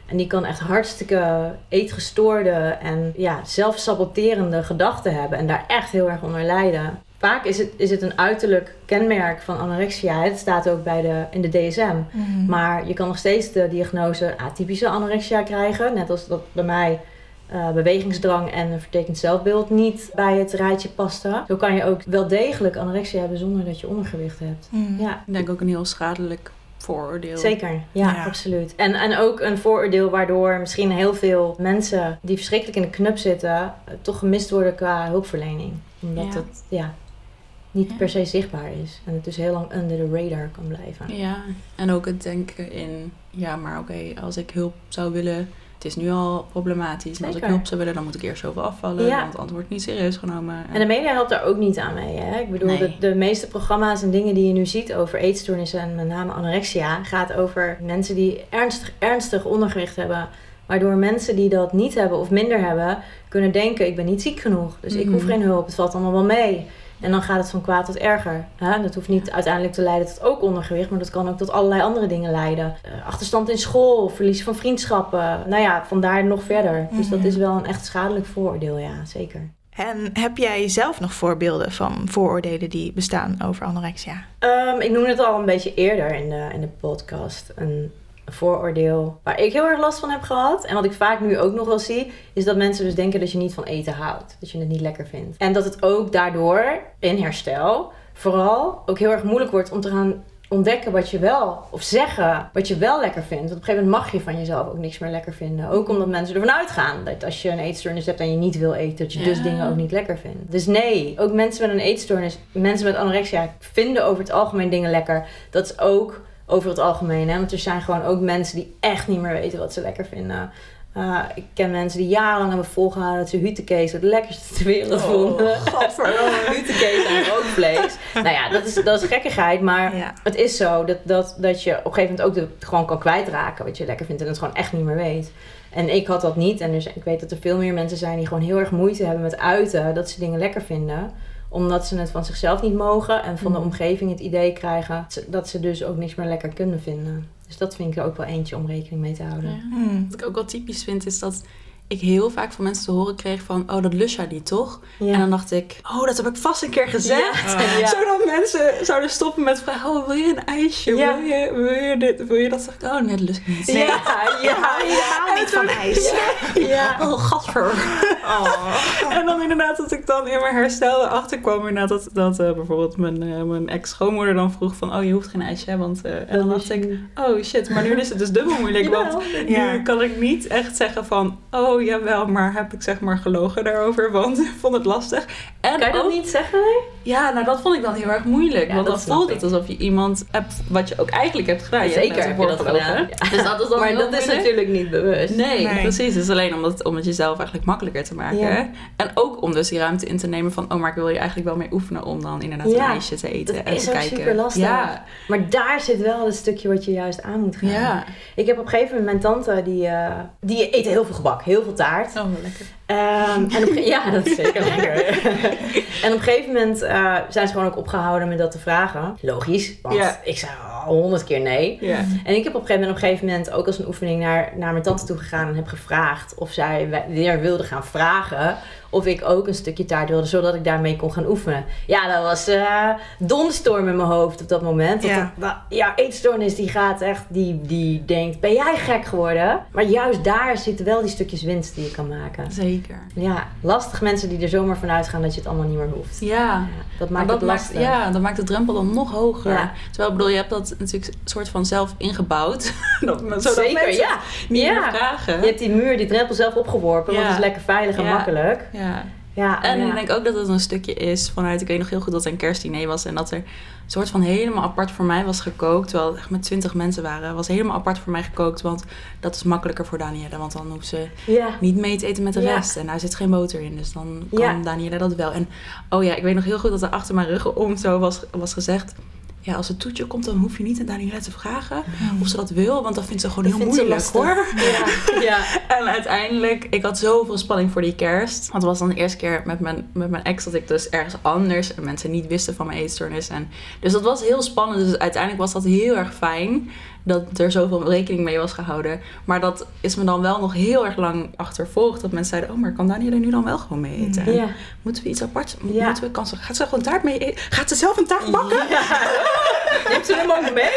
En die kan echt hartstikke eetgestoorde en ja, zelfsaboterende gedachten hebben. En daar echt heel erg onder lijden. Vaak is het, is het een uiterlijk kenmerk van anorexia. Het staat ook bij de, in de DSM. Maar je kan nog steeds de diagnose atypische anorexia krijgen. Net als dat bij mij eh, bewegingsdrang en een vertekend zelfbeeld niet bij het rijtje pasten. Zo kan je ook wel degelijk anorexia hebben zonder dat je ondergewicht hebt. Mhm. Ja, Ik denk ook een heel schadelijk vooroordeel. zeker. Ja, Ja. absoluut. En, en ook een vooroordeel waardoor misschien heel veel mensen die verschrikkelijk in de knup zitten... eh, toch gemist worden qua hulpverlening. Omdat Ja. het, ja... niet Ja. per se zichtbaar is. En het dus heel lang under the radar kan blijven. Ja, en ook het denken in, ja, maar oké, als ik hulp zou willen, het is nu al problematisch. En als ik hulp zou willen, dan moet ik eerst zoveel afvallen, Ja. want het antwoord niet serieus genomen. En de media helpt daar ook niet aan mee. Hè? Ik bedoel, Nee. de, de meeste programma's en dingen die je nu ziet over eetstoornissen en met name anorexia, gaat over mensen die ernstig, ernstig ondergewicht hebben. Waardoor mensen die dat niet hebben of minder hebben, kunnen denken: ik ben niet ziek genoeg. Dus ik Mhm. hoef geen hulp, het valt allemaal wel mee. En dan gaat het van kwaad tot erger. Hè? Dat hoeft niet uiteindelijk te leiden tot ook ondergewicht, maar dat kan ook tot allerlei andere dingen leiden. Eh, achterstand in school, verlies van vriendschappen. Nou ja, vandaar nog verder. Dus dat Mhm. is wel een echt schadelijk vooroordeel, ja, zeker. En heb jij zelf nog voorbeelden van vooroordelen die bestaan over anorexia? Ehm, ik noemde het al een beetje eerder in de, in de podcast. Een vooroordeel waar ik heel erg last van heb gehad. En wat ik vaak nu ook nog wel zie, is dat mensen dus denken dat je niet van eten houdt. Dat je het niet lekker vindt. En dat het ook daardoor in herstel vooral ook heel erg moeilijk wordt om te gaan ontdekken wat je wel, of zeggen wat je wel lekker vindt. Want op een gegeven moment mag je van jezelf ook niks meer lekker vinden. Ook omdat mensen ervan uitgaan dat als je een eetstoornis hebt en je niet wil eten, dat je dus dingen ook niet lekker vindt. Dus nee, ook mensen met een eetstoornis, mensen met anorexia vinden over het algemeen dingen lekker. Dat is ook over het algemeen, hè? want er zijn gewoon ook mensen die echt niet meer weten wat ze lekker vinden. Uh, ik ken mensen die jarenlang hebben volgehouden dat ze hutekees het lekkerste ter wereld vonden. Godverdomme, hutekees en rookvlees. nou ja, dat is, dat is gekkigheid, maar Ja. het is zo dat, dat, dat je op een gegeven moment ook de, gewoon kan kwijtraken wat je lekker vindt en het gewoon echt niet meer weet. En ik had dat niet en dus ik weet dat er veel meer mensen zijn die gewoon heel erg moeite hebben met uiten dat ze dingen lekker vinden omdat ze het van zichzelf niet mogen en van de Mhm. omgeving het idee krijgen dat ze- dat ze dus ook niks meer lekker kunnen vinden. Dus dat vind ik er ook wel eentje om rekening mee te houden. Ja. Hmm. Wat ik ook wel typisch vind, is dat ik heel vaak van mensen te horen kreeg van... Oh, dat lust jij niet, toch? Ja. En dan dacht ik... Oh, dat heb ik vast een keer gezegd. Ja. Ja. Zodat mensen zouden stoppen met vragen... Oh, wil je een ijsje? Ja. Wil, je, wil, je dit? wil je dat? Zeg ik, oh, nee, dat lust ik niet. Ja, ja, ja, Helemaal niet van ijs. ja. Oh, gadver. En dan inderdaad dat ik dan in mijn herstel erachter kwam... Inderdaad dat, dat eh, bijvoorbeeld mijn, eh, mijn ex-schoonmoeder dan vroeg van... Oh, je hoeft geen ijsje, want... eh, en dan dacht ik... Oh shit, maar nu is het dus dubbel moeilijk. Want Ja. nu kan ik niet echt zeggen van... Oh jawel, maar heb ik zeg maar gelogen daarover, want ik vond het lastig. En Kan je dat ook- niet zeggen? Ja, nou dat vond ik dan heel erg moeilijk. Ja, want dat dan voelt het alsof je iemand hebt... Wat je ook eigenlijk hebt gedaan. Zeker heb je dat gedaan. Dus dat is dan Maar dat is natuurlijk niet bewust. Nee, Nee. precies. Het is alleen om het, om het jezelf eigenlijk makkelijker te maken. Ja. En ook om dus die ruimte in te nemen van... Oh, maar ik wil je eigenlijk wel mee oefenen om dan inderdaad Ja, een ijsje te eten. dat en is te kijken. super lastig. Ja, Maar daar zit wel het stukje wat je juist aan moet gaan. ja. Ik heb op een gegeven moment mijn tante, die, eh, die eet heel veel gebak, heel veel taart. Oh, lekker. Ehm, en op, ja, dat is zeker lekker. en op een gegeven moment eh, zijn ze gewoon ook opgehouden met dat te vragen. Logisch, want Ja. ik zei honderd keer nee. Ja. En ik heb op een gegeven moment, op een gegeven moment ook als een oefening naar, naar mijn tante toe gegaan en heb gevraagd of zij we- weer wilde gaan vragen of ik ook een stukje taart wilde, zodat ik daarmee kon gaan oefenen. Ja, dat was eh donstorm in mijn hoofd op dat moment. Ja. dat- ja, eetstoornis die gaat echt, die, die denkt, ben jij gek geworden? Maar juist daar zitten wel die stukjes winst die je kan maken. Zeker. Ja, lastig mensen die er zomaar van uitgaan dat je het allemaal niet meer hoeft. Ja. Ja, dat maakt dat het maakt, lastig. ja, dat maakt de drempel dan nog hoger. Ja. Terwijl, ik bedoel, je hebt dat natuurlijk een soort van zelf ingebouwd. dat, zodat Zeker, mensen ja. niet Ja. meer vragen. Je hebt die muur, die drempel zelf opgeworpen, want het is lekker veilig en makkelijk. Ja. Ja, En ja. ik denk ook dat het een stukje is vanuit, ik weet nog heel goed dat het een kerstdiner was en dat er een soort van helemaal apart voor mij was gekookt. Terwijl het echt met twintig mensen waren. was helemaal apart voor mij gekookt, want dat is makkelijker voor Danielle. Want dan hoeft ze ja. niet mee te eten met de Ja. rest. En daar zit geen boter in, dus dan kan. Danielle dat wel. En oh ja, ik weet nog heel goed dat er achter mijn rug om zo was, was gezegd... Ja, als het toetje komt, dan hoef je niet aan Danielle te vragen of ze dat wil. Want dat vindt ze gewoon Dat heel moeilijk, hoor. Ja. ja. En uiteindelijk, ik had zoveel spanning voor die kerst. Want het was dan de eerste keer met mijn, met mijn ex dat ik dus ergens anders en mensen niet wisten van mijn eetstoornis. En, dus dat was heel spannend. Dus uiteindelijk was dat heel erg fijn dat er zoveel rekening mee was gehouden. Maar dat is me dan wel nog heel erg lang achtervolgd. Dat mensen zeiden, oh, maar kan Danielle nu dan wel gewoon mee eten? En Ja. Moeten we iets apart? Ja. Moeten we, kan ze, gaat ze gewoon taart mee eten? Gaat ze zelf een taart bakken? Neemt ze hem ook mee?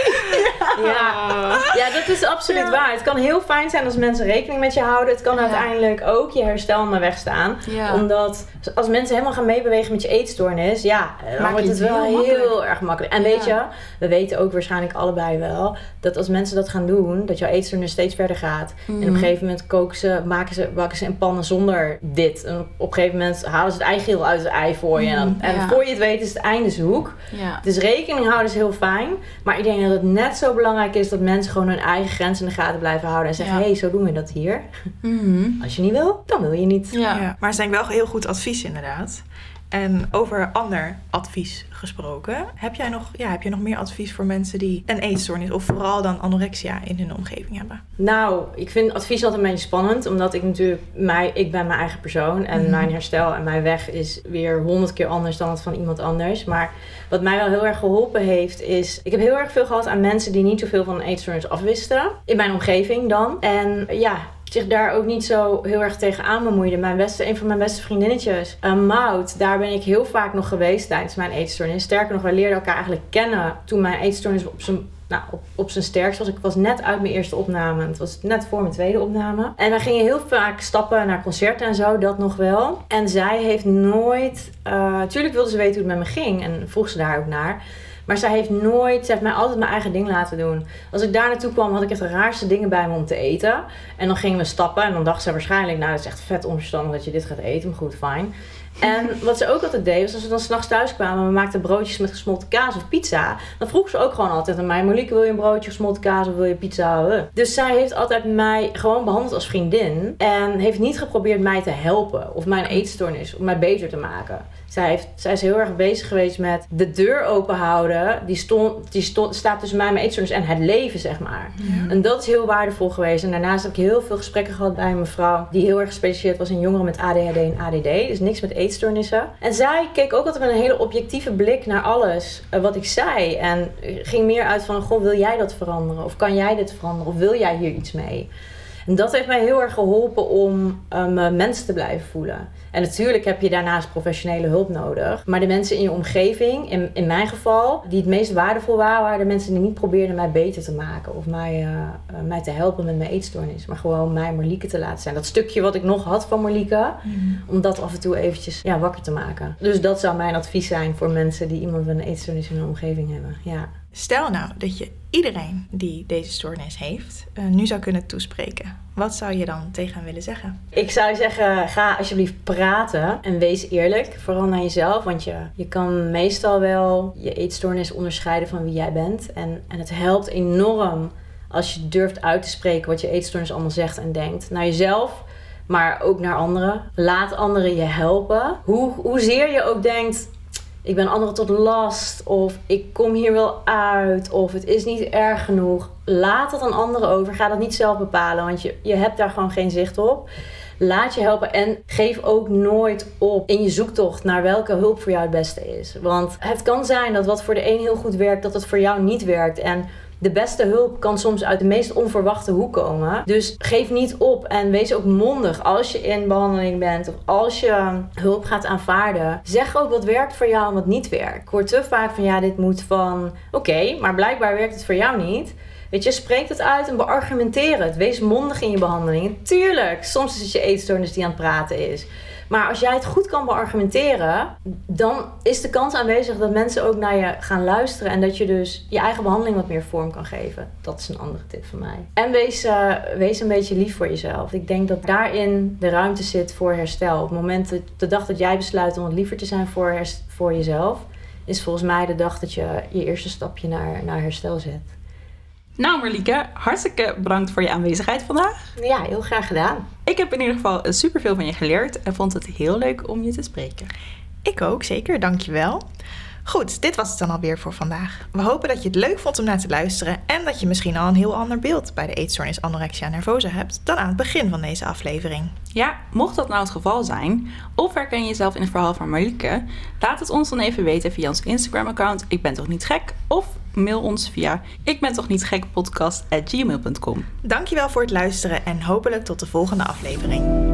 Ja. ja, dat is absoluut Ja. waar. Het kan heel fijn zijn als mensen rekening met je houden. Het kan Ja. uiteindelijk ook je herstel weg staan. Ja. Omdat als mensen helemaal gaan meebewegen met je eetstoornis, ja, dan Maak wordt het wel heel heel, erg makkelijk. En weet Ja. je, we weten ook waarschijnlijk allebei wel dat als mensen dat gaan doen, dat jouw eetstoornis steeds verder gaat. En op Mhm. een gegeven moment koken ze, maken ze, bakken ze in pannen zonder dit. En op een gegeven moment halen ze het eigeel uit het ei voor je. En, dan- Mhm, en ja. voor je het weet is het einde zoek. Ja. Dus rekening houden is heel fijn. Maar ik denk dat het net zo belangrijk is dat mensen gewoon hun eigen grenzen in de gaten blijven houden. En zeggen, Ja. hé, hey, zo doen we dat hier. Mhm. Als je niet wil, dan wil je niet. Ja. Ja. Maar het is denk ik wel heel goed advies inderdaad. En over ander advies gesproken, heb jij nog, ja, heb je nog meer advies voor mensen die een eetstoornis of vooral dan anorexia in hun omgeving hebben? Nou, ik vind advies altijd een beetje spannend. Omdat ik natuurlijk, mij, ik ben mijn eigen persoon. En Mhm. mijn herstel en mijn weg is weer honderd keer anders dan het van iemand anders. Maar wat mij wel heel erg geholpen heeft, is... Ik heb heel erg veel gehad aan mensen die niet zoveel van een eetstoornis afwisten. In mijn omgeving dan. En ja, zich daar ook niet zo heel erg tegenaan bemoeide. Mijn beste, een van mijn beste vriendinnetjes, uh, Maud, daar ben ik heel vaak nog geweest tijdens mijn eetstoornis. Sterker nog, wij leerden elkaar eigenlijk kennen toen mijn eetstoornis op zijn nou, op, op zijn sterkst was. Ik was net uit mijn eerste opname. Het was net voor mijn tweede opname. En wij gingen heel vaak stappen naar concerten en zo, dat nog wel. En zij heeft nooit... Uh, tuurlijk wilde ze weten hoe het met me ging. En vroeg ze daar ook naar. Maar zij heeft nooit, ze heeft mij altijd mijn eigen ding laten doen. Als ik daar naartoe kwam, had ik echt de raarste dingen bij me om te eten. En dan gingen we stappen en dan dacht ze waarschijnlijk, nou, dat is echt vet onverstandig dat je dit gaat eten. Maar goed, fijn. En wat ze ook altijd deed, was als we dan s'nachts thuis kwamen, we maakten broodjes met gesmolten kaas of pizza. Dan vroeg ze ook gewoon altijd aan mij, Monique, wil je een broodje gesmolten kaas of wil je pizza? Dus zij heeft altijd mij gewoon behandeld als vriendin. En heeft niet geprobeerd mij te helpen of mijn eetstoornis, om mij beter te maken. Zij, heeft, zij is heel erg bezig geweest met de deur open houden. Die, stond, die stond, staat tussen mij en mijn eetstoornis en het leven, zeg maar. Ja. En dat is heel waardevol geweest. En daarnaast heb ik heel veel gesprekken gehad bij een mevrouw die heel erg gespecialiseerd was in jongeren met ADHD en ADD. Dus niks met eetstoornissen. En zij keek ook altijd met een hele objectieve blik naar alles uh, wat ik zei. En ging meer uit van, goh, wil jij dat veranderen? Of kan jij dit veranderen? Of wil jij hier iets mee? En dat heeft mij heel erg geholpen om um, mensen te blijven voelen. En natuurlijk heb je daarnaast professionele hulp nodig. Maar de mensen in je omgeving, in, in mijn geval, die het meest waardevol waren, waren de mensen die niet probeerden mij beter te maken. Of mij, uh, uh, mij te helpen met mijn eetstoornis. Maar gewoon mij Marlieke te laten zijn. Dat stukje wat ik nog had van Marlieke. Mm. Om dat af en toe eventjes ja, wakker te maken. Dus dat zou mijn advies zijn voor mensen die iemand met een eetstoornis in hun omgeving hebben. Ja. Stel nou dat je iedereen die deze stoornis heeft, uh, nu zou kunnen toespreken. Wat zou je dan tegen hem willen zeggen? Ik zou zeggen, ga alsjeblieft praten en wees eerlijk. Vooral naar jezelf, want je, je kan meestal wel je eetstoornis onderscheiden van wie jij bent. En, en het helpt enorm als je durft uit te spreken wat je eetstoornis allemaal zegt en denkt. Naar jezelf, maar ook naar anderen. Laat anderen je helpen. Hoe, hoezeer je ook denkt, ik ben anderen tot last of ik kom hier wel uit of het is niet erg genoeg. Laat dat aan anderen over. Ga dat niet zelf bepalen, want je, je hebt daar gewoon geen zicht op. Laat je helpen en geef ook nooit op in je zoektocht naar welke hulp voor jou het beste is. Want het kan zijn dat wat voor de een heel goed werkt, dat het voor jou niet werkt. En de beste hulp kan soms uit de meest onverwachte hoek komen. Dus geef niet op en wees ook mondig als je in behandeling bent of als je hulp gaat aanvaarden. Zeg ook wat werkt voor jou en wat niet werkt. Ik hoor te vaak van ja, dit moet van oké, maar blijkbaar werkt het voor jou niet. Weet je, spreek het uit en beargumenteer het. Wees mondig in je behandeling. Tuurlijk, soms is het je eetstoornis die aan het praten is. Maar als jij het goed kan beargumenteren, dan is de kans aanwezig dat mensen ook naar je gaan luisteren. En dat je dus je eigen behandeling wat meer vorm kan geven. Dat is een andere tip van mij. En wees, uh, wees een beetje lief voor jezelf. Ik denk dat daarin de ruimte zit voor herstel. Op het moment, dat, de dag dat jij besluit om wat liever te zijn voor, voor jezelf, is volgens mij de dag dat je je eerste stapje naar, naar herstel zet. Nou Marlieke, hartstikke bedankt voor je aanwezigheid vandaag. Ja, heel graag gedaan. Ik heb in ieder geval superveel van je geleerd en vond het heel leuk om je te spreken. Ik ook, zeker. Dankjewel. Goed, dit was het dan alweer voor vandaag. We hopen dat je het leuk vond om naar te luisteren en dat je misschien al een heel ander beeld bij de eetstoornis anorexia nervosa hebt dan aan het begin van deze aflevering. Ja, mocht dat nou het geval zijn, of herken je jezelf in het verhaal van Marlieke, laat het ons dan even weten via ons Instagram-account Ik ben toch niet gek of mail ons via ik ben toch niet gek podcast@gmail.com. Dankjewel voor het luisteren en hopelijk tot de volgende aflevering.